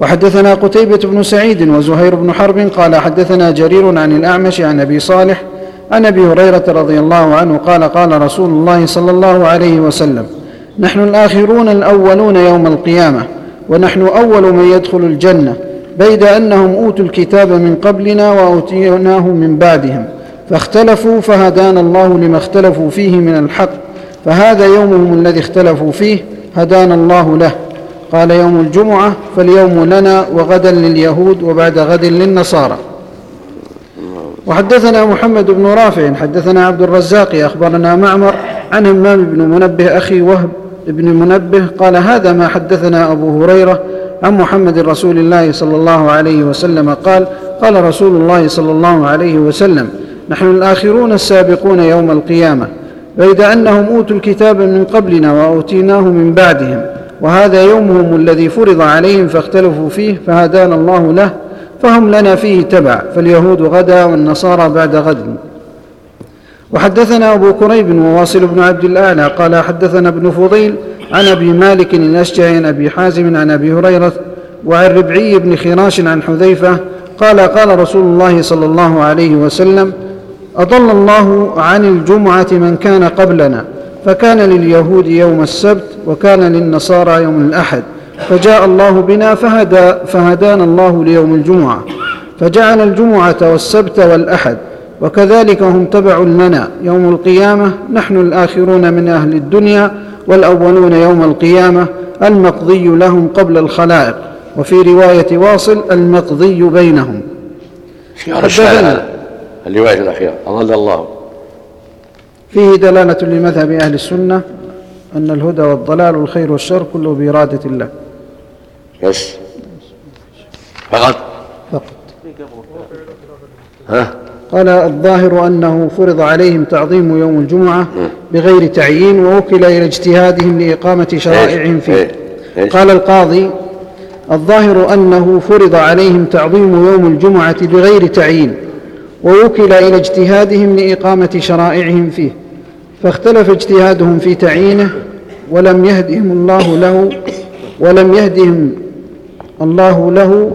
وحدثنا قتيبة بن سعيد وزهير بن حرب قال حدثنا جرير عن الأعمش عن أبي صالح عن أبي هريرة رضي الله عنه قال قال رسول الله صلى الله عليه وسلم نحن الآخرون الأولون يوم القيامة ونحن أول من يدخل الجنة بيد أنهم أوتوا الكتاب من قبلنا وأوتيناه من بعدهم فاختلفوا فهدانا الله لما اختلفوا فيه من الحق فهذا يومهم الذي اختلفوا فيه هدانا الله له قال يوم الجمعة فاليوم لنا وغدا لليهود وبعد غد للنصارى. وحدثنا محمد بن رافع حدثنا عبد الرزاق أخبرنا معمر عن همام بن منبه أخي وهب بن منبه قال هذا ما حدثنا أبو هريرة عن محمد رسول الله صلى الله عليه وسلم قال قال رسول الله صلى الله عليه وسلم نحن الآخرون السابقون يوم القيامة بيد أنهم أوتوا الكتاب من قبلنا وأوتيناه من بعدهم وهذا يومهم الذي فرض عليهم فاختلفوا فيه فهدانا الله له فهم لنا فيه تبع فاليهود غدا والنصارى بعد غد. وحدثنا أبو كريب وواصل بن عبد الأعلى قال حدثنا ابن فضيل عن أبي مالك الأشجعي عن أبي حازم عن أبي هريرة وعن ربعي بن خراش عن حذيفة قال قال رسول الله صلى الله عليه وسلم أضل الله عن الجمعة من كان قبلنا فكان لليهود يوم السبت وكان للنصارى يوم الأحد فجاء الله بنا فهدى فهدانا الله ليوم الجمعة فجعل الجمعة والسبت والأحد وكذلك هم تبع لنا يوم القيامة نحن الآخرون من أهل الدنيا والأولون يوم القيامة المقضي لهم قبل الخلائق وفي رواية واصل المقضي بينهم. الرواية الأخيرة. أضل الله. فيه دلالة لمذهب أهل السنة أن الهدى والضلال والخير والشر كله بإرادة الله. بس فقط. فقط. ها؟ قال الظاهر أنه فرض عليهم تعظيم يوم الجمعة بغير تعيين ووكل إلى اجتهادهم لإقامة شرائعهم فيه. قال القاضي الظاهر أنه فرض عليهم تعظيم يوم الجمعة بغير تعيين ووكل إلى اجتهادهم لإقامة شرائعهم فيه. فاختلف اجتهادهم في تعيينه ولم يهدهم الله له ولم يهدهم الله له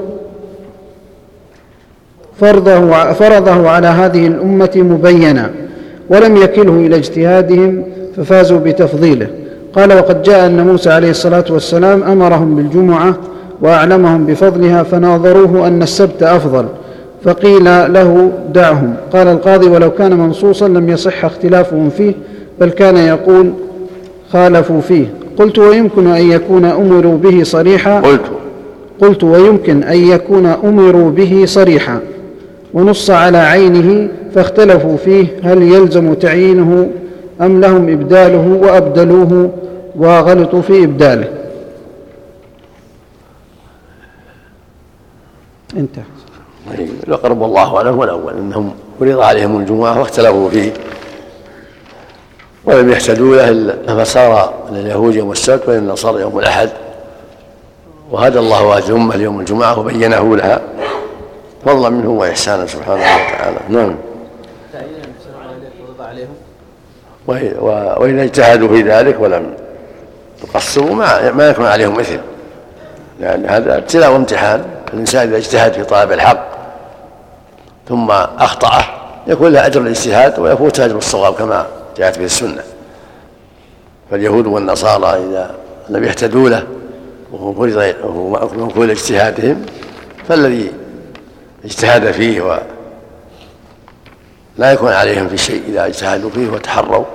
فرضه, فرضه على هذه الأمة مبينا ولم يكله إلى اجتهادهم ففازوا بتفضيله. قال وقد جاء أن موسى عليه الصلاة والسلام أمرهم بالجمعة وأعلمهم بفضلها فناظروه أن السبت أفضل فقيل له دعهم قال القاضي ولو كان منصوصا لم يصح اختلافهم فيه بل كان يقول خالفوا فيه. قلت ويمكن أن يكون أمروا به صريحا؟ قلت. قلت ويمكن أن يكون أمروا به صريحا. ونص على عينه فاختلفوا فيه هل يلزم تعيينه أم لهم إبداله وأبدلوه وغلطوا في إبداله. انتهى. الأقرب الله أعلم والأول. أنهم فرض عليهم الجمعة واختلفوا فيه. ولم يهتدوا له إلا فصار لليهود يوم السبت وللنصارى يوم الأحد. وهدى الله هذه الأمة ليوم الجمعة وبينه لها فضلا منه وإحسانا سبحانه وتعالى. نعم. وإذا اجتهدوا في ذلك ولم يقصروا ما ما يكون عليهم مثل لأن هذا ابتلاء وامتحان. الإنسان إذا اجتهد في طلب الحق ثم أخطأه يكون له أجر الاجتهاد ويفوت أجر الصواب كما جاءت به السنة. فاليهود والنصارى إذا لم يهتدوا له وهو فرض وهو مأكول اجتهادهم فالذي اجتهد فيه و لا يكون عليهم في شيء إذا اجتهدوا فيه وتحروا.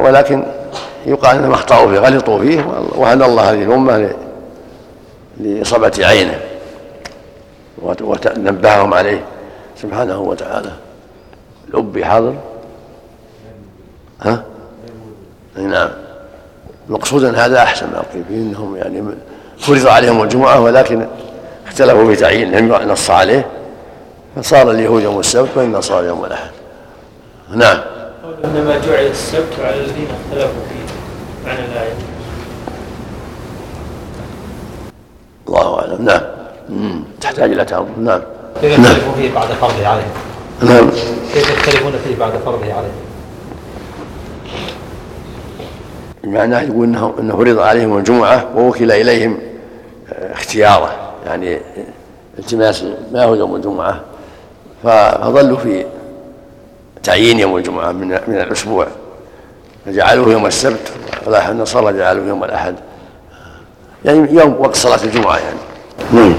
ولكن يقال أنهم أخطأوا فيه غلطوا فيه وهدى الله هذه الأمة لإصابة عينه ونبههم عليه سبحانه وتعالى. الأب حاضر. ها؟ نعم. مقصودا هذا أحسن ما قيل فيه إنهم يعني فرض عليهم الجمعة ولكن اختلفوا في تعيين. لم نص عليه. فصار اليهود يوم السبت والنصارى يوم الأحد. نعم. إنما جعل السبت على الذين اختلفوا فيه. معنى الآية. الله أعلم. نعم. تحتاج إلى تأمل. نعم. كيف يختلفون فيه بعد فرضه عليهم؟ نعم. كيف يختلفون فيه بعد فرضه عليهم؟ بمعنى يقول انه إنه فرض عليهم الجمعة ووكل إليهم اختياره. يعني التماس ما هو يوم الجمعة. فظلوا في تعيين يوم الجمعة من من الأسبوع. فجعلوه يوم السبت ولاحظ النصارى جعلوه يوم الأحد. يعني يوم وقت صلاة الجمعة يعني. نعم.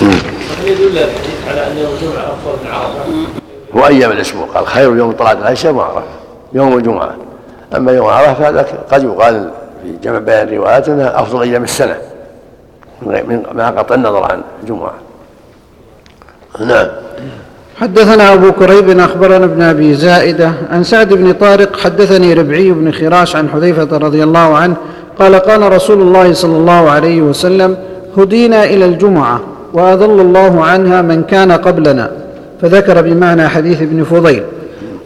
هل يدل الحديث على أن يوم الجمعة أفضل من عرفة؟ هو أيام الأسبوع. قال خير يوم طلعت العشاء وعرفة يوم الجمعة. أما يوم عرفة فهذا قد يقال في جمع بين الروايات أنها أفضل أيام السنة من مع قطع النظر عن الجمعة. نعم. حدثنا أبو كريب أخبرنا ابن أبي زائدة عن سعد بن طارق حدثني ربعي بن خراش عن حذيفة رضي الله عنه قال قال رسول الله صلى الله عليه وسلم هدينا إلى الجمعة وأضل الله عنها من كان قبلنا. فذكر بمعنى حديث ابن فضيل.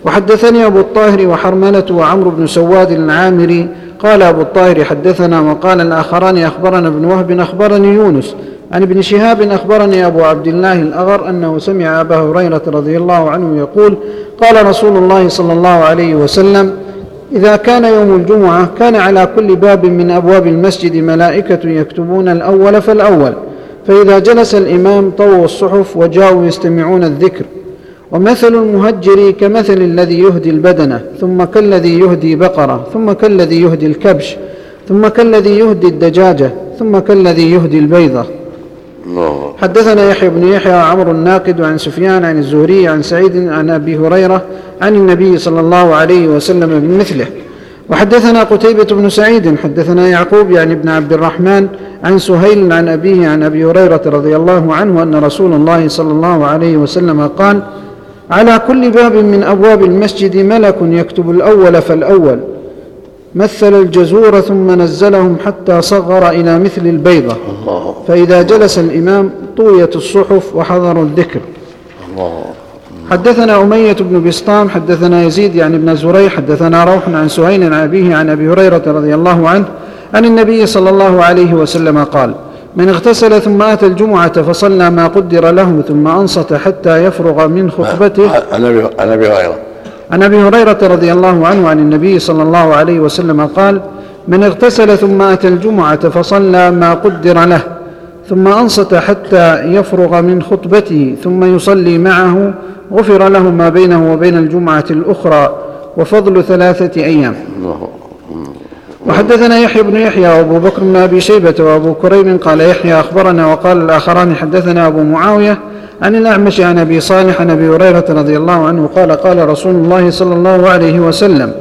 وحدثني أبو الطاهر وحرملة وعمرو بن سواد العامري قال أبو الطاهر حدثنا وقال الآخران أخبرنا ابن وهب أخبرني يونس عن ابن شهاب أخبرني أبو عبد الله الأغر أنه سمع أبا هريرة رضي الله عنه يقول قال رسول الله صلى الله عليه وسلم إذا كان يوم الجمعة كان على كل باب من أبواب المسجد ملائكة يكتبون الأول فالأول فإذا جلس الإمام طووا الصحف وجاءوا يستمعون الذكر ومثل المهجر كمثل الذي يهدي البدنة ثم كالذي يهدي بقرة ثم كالذي يهدي الكبش ثم كالذي يهدي الدجاجة ثم كالذي يهدي البيضة. حدثنا يحيى بن يحيى وعمر الناقد عن سفيان عن الزهري عن سعيد عن أبي هريرة عن النبي صلى الله عليه وسلم بمثله وحدثنا قتيبة بن سعيد حدثنا يعقوب يعني ابن عبد الرحمن عن سهيل عن أبيه عن أبي هريرة رضي الله عنه أن رسول الله صلى الله عليه وسلم قال على كل باب من أبواب المسجد ملك يكتب الأول فالأول. مثل الجزور ثم نزلهم حتى صغر إلى مثل البيضة. فإذا جلس الإمام طويت الصحف وحضروا الذكر. حدثنا أمية بن بسطام حدثنا يزيد يعني ابن زريع حدثنا روح عن سهيل عن أبيه عن أبي هريرة رضي الله عنه عن النبي صلى الله عليه وسلم قال من اغتسل ثم أتى الجمعة فصلى ما قدر له ثم أنصت حتى يفرغ من خطبته. عن أبي هريرة. عن أبي هريرة رضي الله عنه عن النبي صلى الله عليه وسلم قال من اغتسل ثم اتى الجمعة فصلى ما قدر له ثم أنصت حتى يفرغ من خطبته ثم يصلي معه غفر له ما بينه وبين الجمعة الأخرى وفضل ثلاثة أيام. وحدثنا يحيى بن يحيى وابو بكر بن أبي شيبة وابو كريم قال يحيى أخبرنا وقال الآخران حدثنا أبو معاوية عن الأعمش عن أبي صالح عن أبي هريرة رضي الله عنه قال قال رسول الله صلى الله عليه وسلم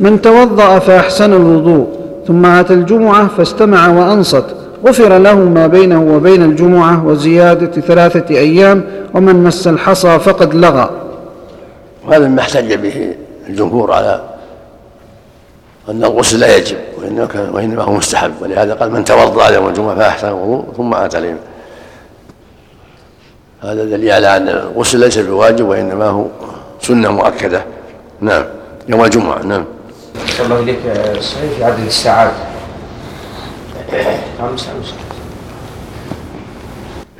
من توضأ فأحسن الوضوء ثم أتى الجمعة فاستمع وأنصت غفر له ما بينه وبين الجمعة وزيادة ثلاثة أيام ومن مس الحصى فقد لغى. وهذا ما احتج به الجمهور على أن الغسل لا يجب. وإنما هو مستحب. ولهذا قال من توضأ يوم الجمعة فأحسن الوضوء ثم أتى الإمام هذا دليل على أن الغسل ليس بواجب وإنما هو سنة مؤكدة. نعم. يوم الجمعة. نعم. الله إليك صحيح في عدد الساعات. خمسة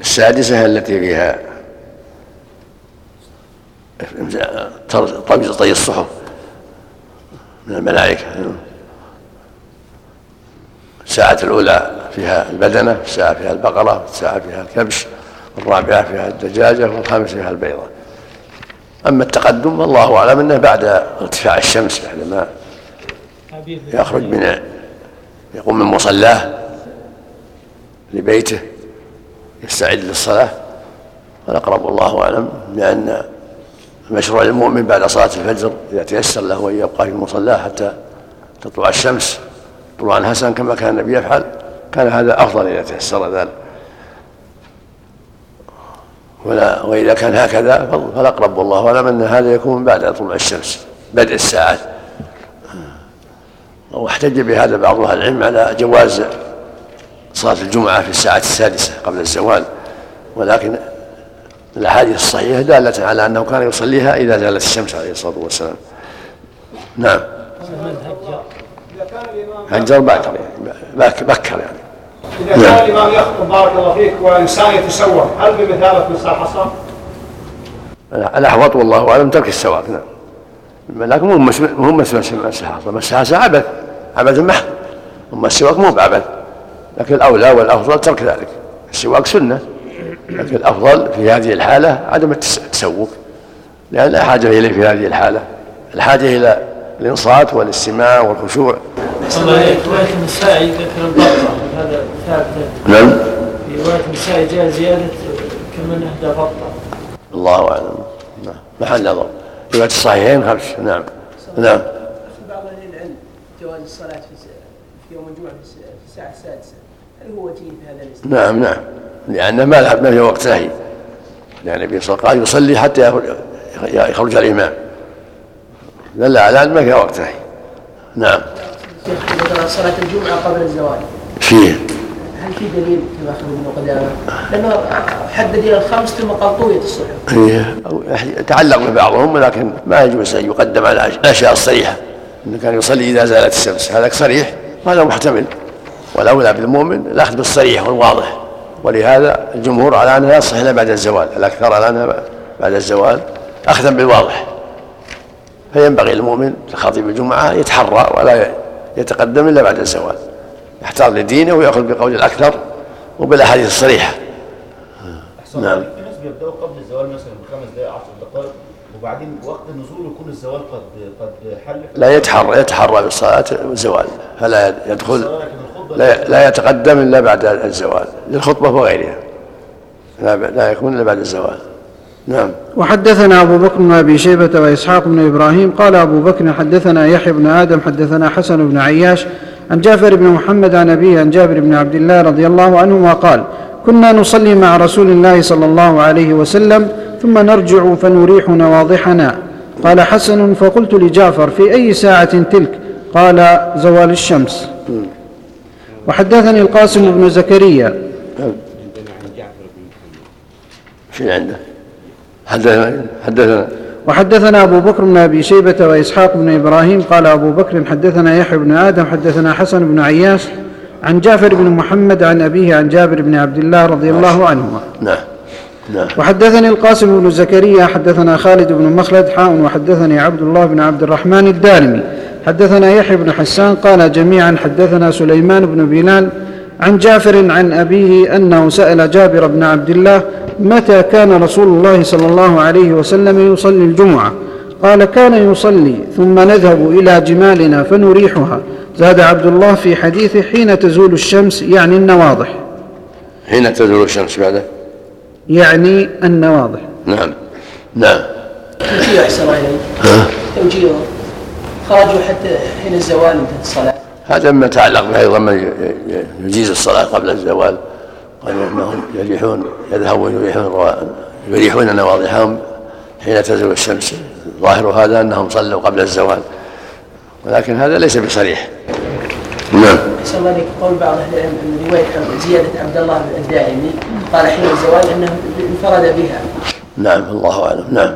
السادسة التي فيها طي الصحف من الملائكة. الساعة الأولى فيها البدنة الساعة فيها البقرة الساعة فيها الكبش الرابعة فيها الدجاجة والخامسة فيها البيضة. أما التقدم والله أعلم أنه بعد ارتفاع الشمس بعدما يخرج من يقوم من مصلاه لبيته يستعد للصلاة. والأقرب والله أعلم لأن مشروع المؤمن بعد صلاة الفجر إذا تيسر له أن يبقى في مصلاه حتى تطلع الشمس. طلوعا حسنا كما كان النبي يفعل كان هذا أفضل إذا تيسر ذلك. ولا وإذا كان هكذا فالأقرب والله أعلم أن هذا يكون بعد طلوع الشمس بدء الساعات. واحتج بهذا بعض أهل العلم على جواز صلاة الجمعة في الساعة السادسة قبل الزوال ولكن الأحاديث الصحيحة دالة على أنه كان يصليها إذا زالت الشمس عليه الصلاة والسلام. نعم. هجر باكر يعني بكر يعني. إذا كان نعم. الإمام يخطب بارك الله فيك وإنسان يتسوق هل بمثابة مس الحصى؟ الأحوط والله أعلم ترك السواق نعم. لكن مو مو مس مس الحصى مس الحصى عبث. عبث محض. أما السواك مو بعبث. لكن الأولى والأفضل ترك ذلك. السواك سنة. لكن الأفضل في هذه الحالة عدم التسوق. لأن لا حاجة إليه في هذه الحالة. الحاجة إلى الإنصات والاستماع والخشوع. رواية النسائي ذكر البطة هذا ثابت. نعم. في رواية النسائي جاء زيادة كمن أهدى بطة الله أعلم. نعم. محل نظر رواية الصحيحين خمس. نعم. نعم. في بعض أهل العلم جواز الصلاة في في يوم الجمعة في الس- في الساعة السادسة. هل هو وجيه في هذا الاستثناء؟ نعم نعم. لأنه ما له ما في وقت نهي لأن النبي صلى الله عليه وسلم قال يصلي حتى يخرج- يخرج الإمام. دل على أن ما فيها وقت. نهي نعم. صلاة الجمعة قبل الزوال. فيه هل في دليل كما اخذ ابن قدامه؟ لأنه حدد إلى الخمس ثم قال طويت الصبح إيه، أو يتعلق ببعضهم ولكن ما يجوز أن يقدم على الأشياء الصريحة. انه كان يصلي إذا زالت الشمس. هذا صريح. وهذا محتمل. والأولى بالمؤمن الأخذ بالصريح والواضح. ولهذا الجمهور على انها لا يصح إلا بعد الزوال. الأكثر على انها بعد الزوال أخذا بالواضح. فينبغي للمؤمن خطيب الجمعة يتحرى ولا يتقدم إلا بعد الزوال. يحتاط لدينه ويأخذ بقول الأكثر وبالأحاديث الصريحة. أحسن نعم. في ناس بيبدأوا قبل الزوال مثلا بخمس دقائق 10 دقائق وبعدين وقت النزول يكون الزوال قد قد حل؟ لا يتحرى يتحرى بالصلاة والزوال فلا يدخل لا, لا يتقدم إلا بعد الزوال للخطبة وغيرها. لا, لا يكون إلا بعد الزوال. نعم. وحدثنا أبو بكر بن أبي شيبة وإسحاق بن إبراهيم قال أبو بكر حدثنا يحيى بن آدم حدثنا حسن بن عياش عن جعفر بن محمد عن أبيه عن جابر بن عبد الله رضي الله عنهما قال كنا نصلي مع رسول الله صلى الله عليه وسلم ثم نرجع فنريح نواضحنا. قال حسن فقلت لجعفر في أي ساعة تلك؟ قال زوال الشمس. وحدثني القاسم بن زكريا. شيء عنده حدثنا حدثنا. وحدثنا أبو بكر بن أبي شيبة وإسحاق بن إبراهيم قال أبو بكر حدثنا يحيى بن آدم حدثنا حسن بن عياش عن جعفر بن محمد عن أبيه عن جابر بن عبد الله رضي الله عنهما. نعم. نعم. وحدثني القاسم بن زكريا حدثنا خالد بن مخلد حاء وحدثني عبد الله بن عبد الرحمن الدارمي. حدثنا يحيى بن حسان قال جميعا حدثنا سليمان بن بلال عن جعفر عن أبيه أنه سأل جابر بن عبد الله متى كان رسول الله صلى الله عليه وسلم يصلي الجمعة؟ قال كان يصلي ثم نذهب إلى جمالنا فنريحها. زاد عبد الله في حديثه حين تزول الشمس يعني النواضح حين تزول الشمس بعده يعني النواضح نعم. نعم. توجيه أحسن الله إليك. توجيه. خرجوا حتى حين الزوال انتهت الصلاة. هذا مما يتعلق به أيضا من ي- ي- يجيز الصلاة قبل الزوال. قالوا إنهم يريحون يذهبون يريحون يريحون نواضحهم حين تزول الشمس. ظاهر هذا أنهم صلوا قبل الزوال. ولكن هذا ليس بصريح. نعم. أحسن الله قول بعض أهل العلم أن رواية زيادة عبد الله الدائمي قال حين الزوال أنه انفرد بها. نعم الله أعلم. نعم.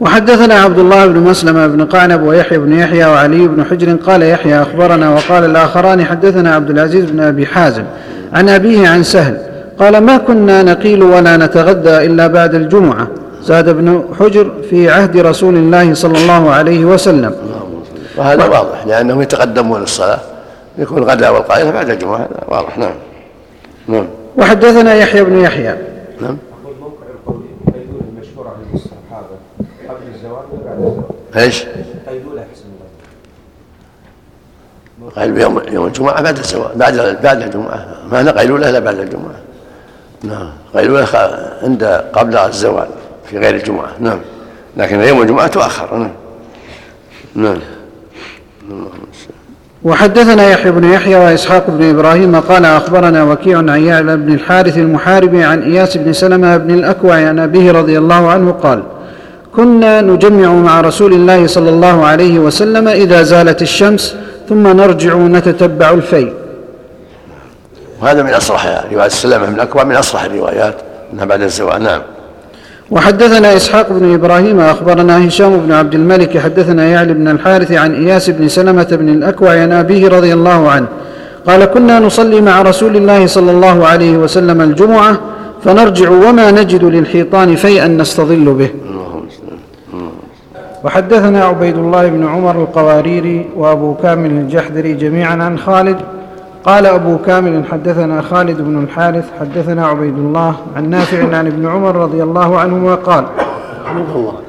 وحدثنا عبد الله بن مسلم بن قعنب ويحيى بن يحيى وعلي بن حجر قال يحيى أخبرنا وقال الآخران حدثنا عبد العزيز بن أبي حازم عن أبيه عن سهل قال ما كنا نقيل ولا نتغدى إلا بعد الجمعة. زاد ابن حجر في عهد رسول الله صلى الله عليه وسلم. وهذا واضح لأنهم يتقدمون الصلاة يكون الغداء والقائله بعد الجمعة هذا واضح نعم. نعم. وحدثنا يحيى بن يحيى. نعم أقول موقع القول قيلولة المشهورة عند الصحابة قبل الزواج وبعد الزواج إيش؟ قيلولة يوم يوم الجمعة بعد الزواج بعد بعد الجمعة. ما هنا قيلوله إلا بعد الجمعة. نعم. قيلوله خ- عند قبل الزوال في غير الجمعة. نعم. لكن يوم الجمعة تؤخر. نعم. نعم. وحدثنا يحيى بن يحيى وإسحاق بن إبراهيم قال أخبرنا وكيع عن يعلى بن الحارث المحاربي عن إياس بن سلمة بن الأكوع عن أبيه رضي الله عنه قال كنا نجمع مع رسول الله صلى الله عليه وسلم إذا زالت الشمس ثم نرجع نتتبع الفيء وهذا من اصرحها روايه السلامه بن الاكوع من أصرح الروايات إنها بعد الزوال نعم. وحدثنا إسحاق بن إبراهيم أخبرنا هشام بن عبد الملك حدثنا يعلى بن الحارث عن إياس بن سلمة بن الأكوع عن أبيه رضي الله عنه قال كنا نصلي مع رسول الله صلى الله عليه وسلم الجمعة فنرجع وما نجد للحيطان فيئا نستظل به. وحدثنا عبيد الله بن عمر القواريري وأبو كامل الجحدري جميعا عن خالد. قال أبو كامل حدثنا خالد بن الحارث حدثنا عبيد الله عن نافع عن ابن عمر رضي الله عنهما قال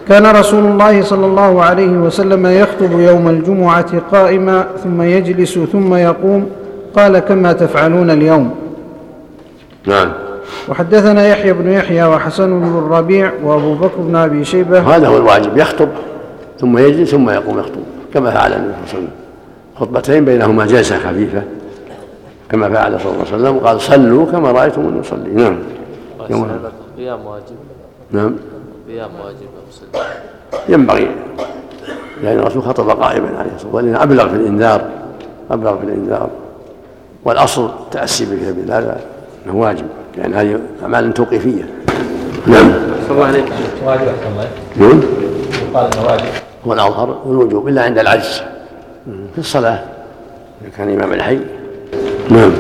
كان رسول الله صلى الله عليه وسلم يخطب يوم الجمعة قائما ثم يجلس ثم يقوم. قال كما تفعلون اليوم. نعم. وحدثنا يحيى بن يحيى وحسن بن الربيع وأبو بكر بن أبي شيبة. هذا هو الواجب يخطب. ثم يجلس ثم يقوم يخطب كما فعل النبي صلى الله عليه وسلم. خطبتين بينهما جلسه خفيفه كما فعل صلى الله عليه وسلم قال صلوا كما رايتموني أصلي. نعم. يوم قيام واجب؟ نعم. قيام واجب ينبغي. لأن الرسول خطب قائما عليه الصلاة والسلام أبلغ في الإنذار أبلغ في الإنذار. والأصل التأسي بكتاب هذا أنه واجب. لأن هذه أعمال توقيفية. نعم. صلى الله عليك. واجب أحسن الله نعم. يقال إنه واجب. هو الأظهر والوجوب إلا عند العجز في الصلاة إذا كان إمام الحي. نعم.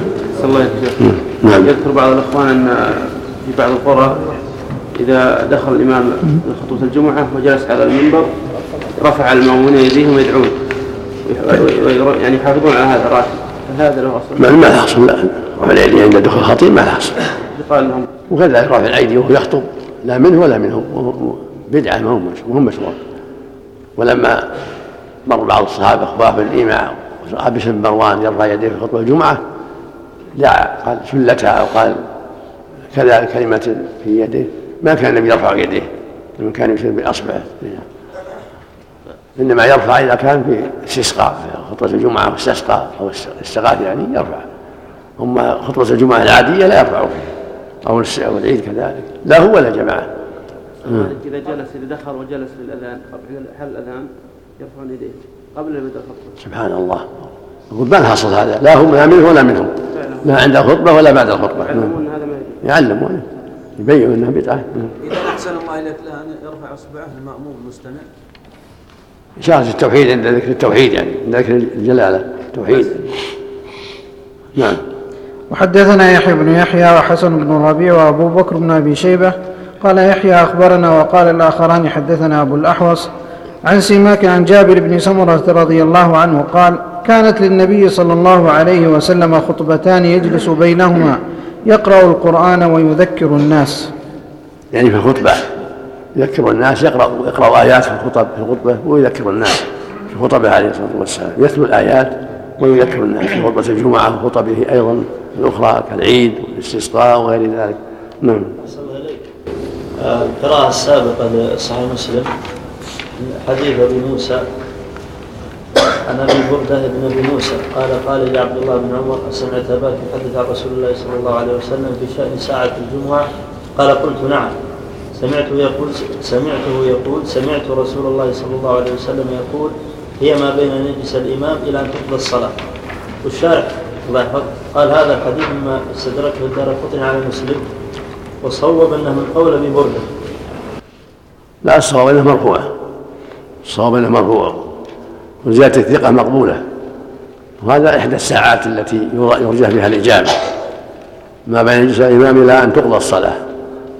الله عليك نعم. يذكر بعض الإخوان أن في بعض القرى إذا دخل الإمام لخطبة الجمعة وجلس على المنبر رفع المأمون يديهم ويدعون وي- يعني يحافظون على هذا الراتب. هل هذا له أصل؟ ما له أصل لا. رفع الأيدي عند دخول الخطيب ما له أصل. لهم وكذلك رفع الأيدي وهو يخطب لا منه ولا منهم وهو بدعة ما هو مشروع ولما مر بعض الصحابة خفاف الإيماع وأبي بن مروان يرفع يديه في خطبة الجمعة دعا قال شلتها أو قال كذا كلمة في يده ما كان النبي يرفع يديه لما كان يشير بأصبعه إنما يرفع إذا كان في استسقاء في خطبة الجمعة واستسقى أو استغاث يعني يرفع. أما خطبة الجمعة العادية لا يرفع فيها أو العيد كذلك لا هو ولا جماعة. مالك إذا جلس إذا دخل وجلس للأذان قبل حل الأذان يرفعون يديه؟ قبل بدء الخطبة سبحان الله. يقول ما الحصل هذا؟ لا هم لا منه ولا منهم. لا عند الخطبة ولا بعد الخطبة يعلمون أن هذا ما يجوز. يعلم ولا يبين انها بدعه إذا أحسن الله إليك أن يرفع إصبعه المأموم المستمع. إشارة التوحيد عند ذكر التوحيد يعني عند ذكر الجلالة. التوحيد. نعم. وحدثنا يحيى بن يحيى وحسن بن الربيع وأبو بكر بن أبي شيبة قال يحيى أخبرنا وقال الآخران حدثنا أبو الأحوص عن سماك عن جابر بن سمرة رضي الله عنه قال كانت للنبي صلى الله عليه وسلم خطبتان يجلس بينهما يقرأ القرآن ويذكر الناس. يعني في الخطبة يذكر الناس يقرأ يقرأ آيات في الخطب في الخطبة ويذكر الناس في خطبه عليه الصلاة والسلام. يتلو الآيات ويذكر الناس في خطبة الجمعة وخطبه أيضا الأخرى كالعيد والاستسقاء وغير ذلك. نعم أحسن الله إليك. آه، القراءة السابقة لصحيح مسلم حديث أبي موسى عن أبي بردة بن أبي موسى قال قال لي عبد الله بن عمر أسمعت أباك يحدث عن رسول الله صلى الله عليه وسلم في شأن ساعة الجمعة؟ قال قلت نعم. سمعته يقول سمعته يقول سمعت رسول الله صلى الله عليه وسلم يقول هي ما بين أن يجلس الإمام إلى أن تقضى الصلاة. والشارح الله يحفظه قال هذا الحديث مما استدركه الدار على مسلم. وصوب أنه من قول أبي بردة لا الصواب انه مرفوع الصواب انه مرفوع وزيادة الثقة مقبولة. وهذا إحدى الساعات التي يرجى فيها الإجابة. ما بين يجلس الإمام إلى أن تقضى الصلاة.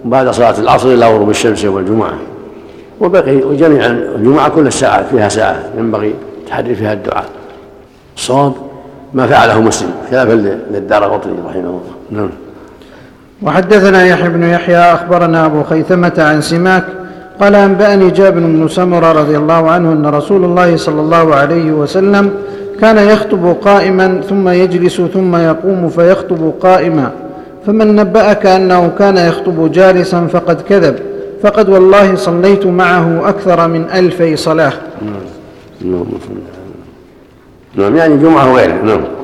وبعد صلاة العصر إلى غروب الشمس يوم الجمعة. وبقي وجميعا الجمعة كل الساعات فيها ساعة. ينبغي تحري فيها الدعاء. الصواب ما فعله مسلم خلافا للدار قطني رحمه الله. نعم. وحدثنا يحيى بن يحيى أخبرنا أبو خيثمة عن سماك قال أنبأني جابر بن سمرة رضي الله عنه أن رسول الله صلى الله عليه وسلم كان يخطب قائما ثم يجلس ثم يقوم فيخطب قائما فمن نبأك أنه كان يخطب جالسا فقد كذب فقد والله صليت معه أكثر من ألفي صلاة. نعم. نعم يعني جمعة وغيره نعم نعم.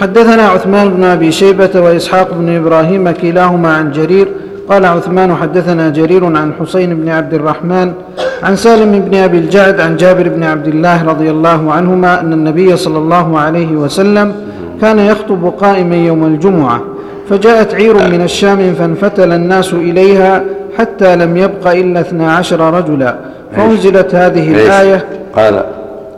حدثنا عثمان بن أبي شيبة وإسحاق بن إبراهيم كلاهما عن جرير. قال عثمان حدثنا جرير عن حسين بن عبد الرحمن عن سالم بن أبي الجعد عن جابر بن عبد الله رضي الله عنهما أن النبي صلى الله عليه وسلم كان يخطب قائما يوم الجمعة فجاءت عير من الشام فانفتل الناس إليها حتى لم يبق إلا اثنا عشر رجلا. فأنزلت هذه الآية قال.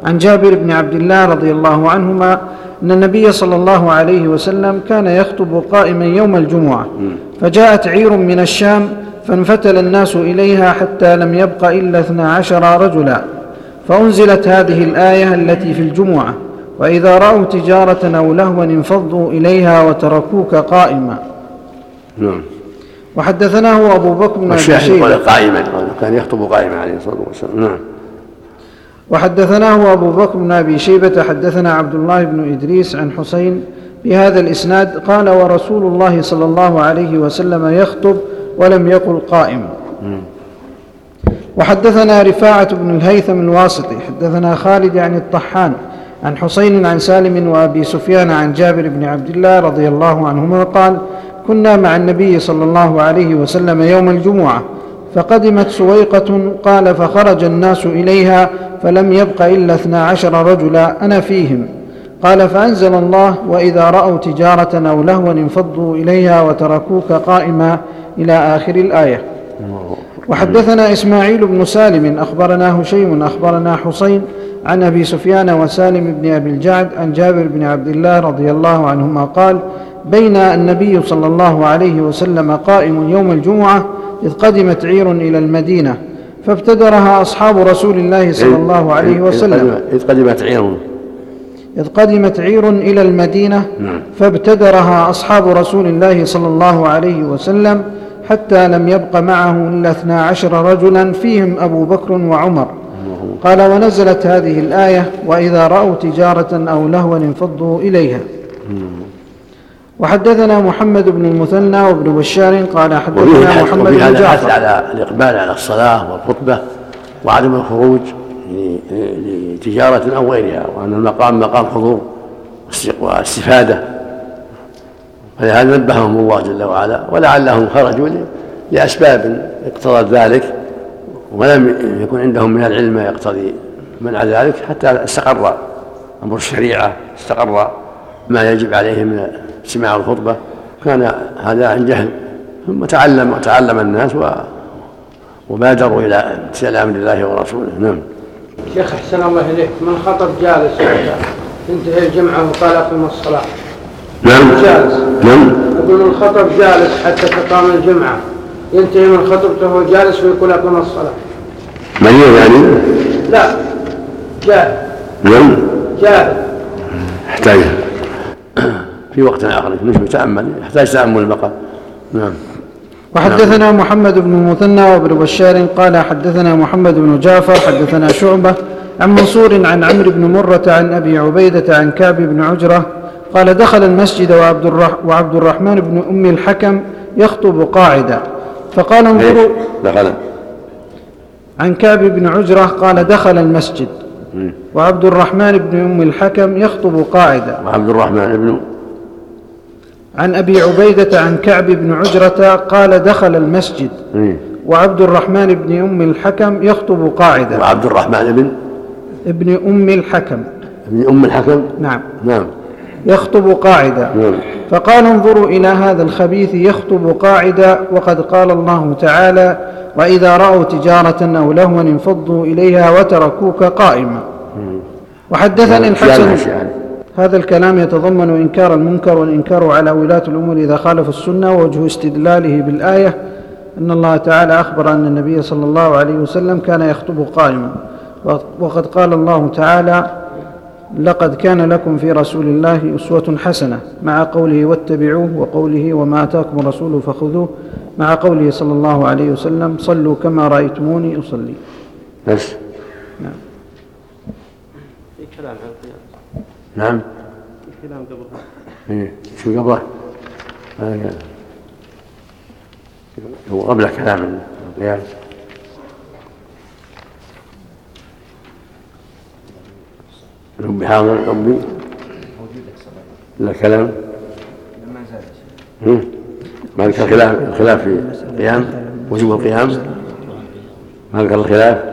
عن جابر بن عبد الله رضي الله عنهما أن النبي صلى الله عليه وسلم كان يخطب قائما يوم الجمعة. فجاءت عير من الشام فانفتل الناس إليها حتى لم يبق إلا اثنا عشر رجلا. فأنزلت هذه الآية التي في الجمعة. وإذا رأوا تجارة أو لهوا انفضوا إليها وتركوك قائما. نعم. وحدثناه أبو بكر بن أبي شيبة قائما كان يخطب قائما عليه الصلاة والسلام. نعم. وحدثناه أبو بكر بن أبي شيبة حدثنا عبد الله بن إدريس عن حسين بهذا الإسناد قال ورسول الله صلى الله عليه وسلم يخطب ولم يقل قائم. وحدثنا رفاعة بن الهيثم الواسطي حدثنا خالد عن الطحان عن حسين عن سالم وأبي سفيان عن جابر بن عبد الله رضي الله عنهما قال كنا مع النبي صلى الله عليه وسلم يوم الجمعة فقدمت سويقة قال فخرج الناس إليها فلم يبق إلا اثنا عشر رجلا أنا فيهم. قال فأنزل الله وإذا رأوا تجارة أو لهوا انفضوا إليها وتركوك قائما إلى آخر الآية. وحدثنا إسماعيل بن سالم أخبرنا هشيم أخبرنا حسين عن أبي سفيان وسالم بن أبي الجعد عن جابر بن عبد الله رضي الله عنهما قال بين النبي صلى الله عليه وسلم قائم يوم الجمعة إذ قدمت عير إلى المدينة. فابتدرها أصحاب رسول الله صلى الله عليه وسلم. إذ قدمت عير. إذ قدمت عير إلى المدينة نعم. فابتدرها أصحاب رسول الله صلى الله عليه وسلم حتى لم يبق معه إلا اثنا عشر رجلا فيهم أبو بكر وعمر. قال ونزلت هذه الآية وإذا رأوا تجارة أو لهوا انفضوا إليها. وحدثنا محمد بن المثنى وابن بشار قال حدثنا محمد بن الحث جعفر. على الإقبال على الصلاة والخطبة وعدم الخروج لتجارة أو غيرها وأن المقام مقام حضور واست- واستفادة. فلهذا نبههم الله جل وعلا ولعلهم خرجوا لأسباب اقتضت ذلك ولم يكن عندهم من العلم ما يقتضي منع ذلك حتى استقر أمر الشريعة استقر ما يجب عليه من سماع الخطبة كان هذا عن جهل ثم تعلم وتعلم الناس و وبادروا إلى امتثال أمر الله ورسوله. نعم. شيخ أحسن الله إليك. من خطب جالس؟ حتى تنتهي الجمعة وقال أقم الصلاة. نعم. جالس. نعم. يقول من خطب جالس حتى تقام الجمعة. ينتهي من خطبته وهو جالس ويقول أقم الصلاة. مريض يعني؟ لا. جاهل نعم. جاهل يحتاج في وقت آخر مش يتأمل يحتاج تأمل المقام نعم. وحدثنا محمد بن المثنى وابن بشار قال حدثنا محمد بن جعفر حدثنا شعبة عن منصور عن عمرو بن مرة عن أبي عبيدة عن كعب بن عجرة قال دخل المسجد وعبد, الرح وعبد الرحمن بن أم الحكم يخطب قاعدا. فقال انظروا؟ دخل. عن كعب بن عجرة قال دخل المسجد. وعبد الرحمن بن أم الحكم يخطب قاعدا. وعبد الرحمن بن عن أبي عبيدة عن كعب بن عجرة قال دخل المسجد. مم. وعبد الرحمن بن أم الحكم يخطب قاعدا وعبد الرحمن بن ابن أم الحكم. ابن أم الحكم؟ نعم. نعم. يخطب قاعدا نعم. فقال انظروا إلى هذا الخبيث يخطب قاعدا وقد قال الله تعالى وإذا رأوا تجارة أو لهوا انفضوا إليها وتركوك قائما. وحدثني الحسن يعني هذا الكلام يتضمن إنكار المنكر والإنكار على ولاة الأمور إذا خالف السنة ووجه استدلاله بالآية أن الله تعالى أخبر أن النبي صلى الله عليه وسلم كان يخطب قائما. وقد قال الله تعالى لقد كان لكم في رسول الله أسوة حسنة مع قوله واتبعوه وقوله وما أتاكم الرسول فخذوه مع قوله صلى الله عليه وسلم صلوا كما رأيتموني أصلي بس. نعم. في كلام عن القيام نعم. في كلام قبل. هذا إيه. شو قبله؟ كان. هو قبله كلام القيام الأم حاضر الأمي لا كلام. لما زالت هم؟ ما ذكر الخلاف الخلاف في القيام؟ وجوب القيام؟ ما ذكر الخلاف؟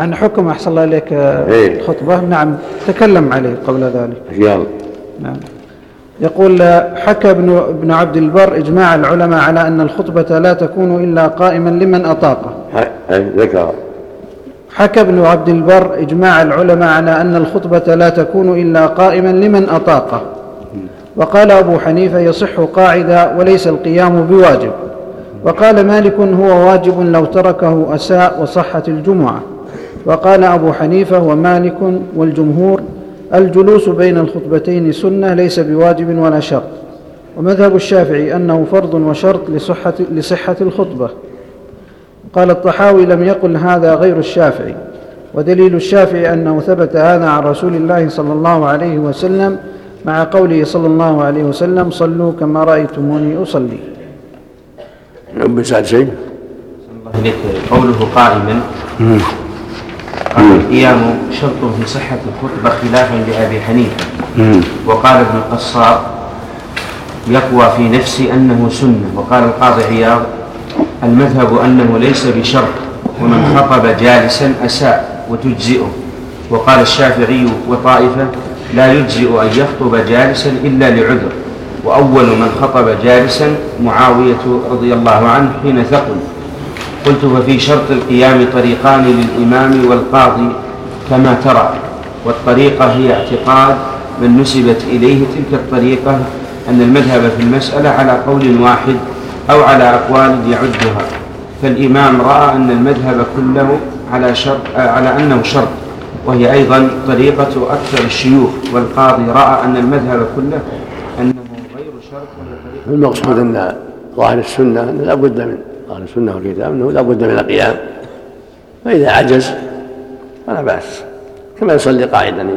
عن حكم أحسن الله إليك إيه. الخطبة نعم تكلم عليه قبل ذلك. يلا. نعم. يقول حكى ابن ابن عبد البر إجماع العلماء على أن الخطبة لا تكون إلا قائما لمن أطاقه ذكر. حكى ابن عبد البر إجماع العلماء على أن الخطبة لا تكون إلا قائما لمن أطاقه وقال أبو حنيفة يصح قاعدا وليس القيام بواجب. وقال مالك هو واجب لو تركه أساء وصحت الجمعة. وقال أبو حنيفة ومالك والجمهور الجلوس بين الخطبتين سنة ليس بواجب ولا شرط. ومذهب الشافعي أنه فرض وشرط لصحة, لصحة الخطبة. قال الطحاوي لم يقل هذا غير الشافعي. ودليل الشافعي أنه ثبت هذا عن رسول الله صلى الله عليه وسلم مع قوله صلى الله عليه وسلم صلوا كما رأيتموني أصلي. ابن سعد شيء قوله قائما القيام شرط في صحة الخطبة خلافا لأبي حنيفة. وقال ابن القصار يقوى في نفسي أنه سنة. وقال القاضي عياض المذهب أنه ليس بشرط. ومن خطب جالسا أساء وتجزئه. وقال الشافعي وطائفة لا يجزئ أن يخطب جالسا إلا لعذر. وأول من خطب جالسا معاوية رضي الله عنه حين ثقل. قلت ففي شرط القيام طريقان للإمام والقاضي كما ترى والطريقة هي اعتقاد من نسبت إليه تلك الطريقة أن المذهب في المسألة على قول واحد أو على أقوال يعدها. فالإمام رأى أن المذهب كله على شرط على أنه شرط وهي أيضا طريقة أكثر الشيوخ والقاضي رأى أن المذهب كله أنه غير شرط المقصود أن ظاهر السنة لا بد من ظاهر السنة والكتاب أنه لا بد من القيام. فإذا عجز فلا بأس. كما يصلي قاعدا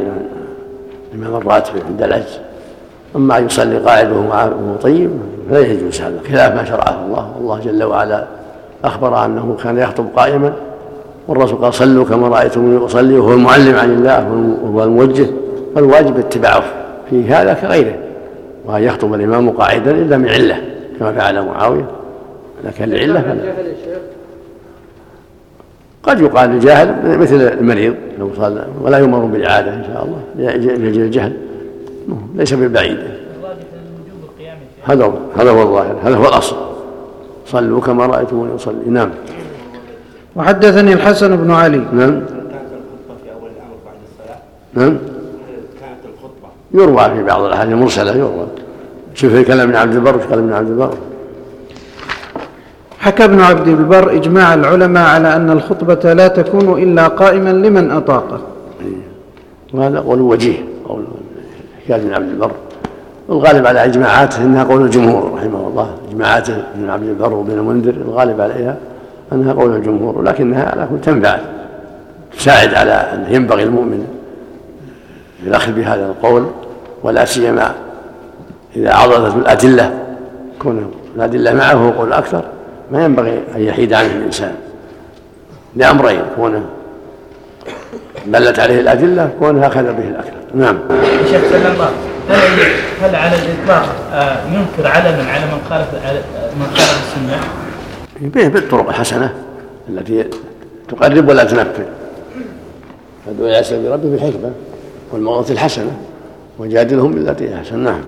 الإمام الراتب عند العجز. أما أن يصلي قاعد وهو طيب فلا يجوز هذا خلاف ما شرعه الله. الله جل وعلا أخبر أنه كان يخطب قائما والرسول قال صلوا كما رأيتموني أصلي وهو المعلم عن الله وهو الموجه. فالواجب اتباعه في هذا كغيره. وأن يخطب الإمام قاعدا إلا من علة كما فعل معاوية. لكن العلة فلا قد يقال الجاهل مثل المريض لو صلى ولا يؤمر بالإعادة إن شاء الله لأجل الجهل. ليس بالبعيد. هذا هو هذا هو الظاهر هذا هو الأصل. صلوا كما رأيتموني أصلي. نعم. وحدثني الحسن بن علي. نعم. نعم. يروى في بعض الأحاديث المرسلة يروى. شوف كلام ابن عبد البر كلام ابن عبد البر. حكى ابن عبد البر إجماع العلماء على أن الخطبة لا تكون إلا قائما لمن اطاقه وهذا قول وجيه قول حكاية ابن عبد البر. والغالب على إجماعاته إنها قول الجمهور رحمه الله. اجماعات ابن عبد البر وابن المنذر الغالب عليها أنها قول الجمهور ولكنها على كل تنفع. تساعد على أن ينبغي المؤمن الأخذ بهذا القول ولا سيما إذا عضدت الأدلة. كون الأدلة معه قول أكثر. ما ينبغي أن يحيد عنه الإنسان لأمرين كونه دلت عليه الأدلة كونه أخذ به الاكثر نعم. شيخ سلم الله هل هل على الإطلاق آه، ينكر علما على من خالف من خالف السنة؟ بالطرق الحسنة التي تقرب ولا تنفر فادعو إلى سبيل ربك بالحكمة والموعظه الحسنة وجادلهم بالتي أحسن. نعم.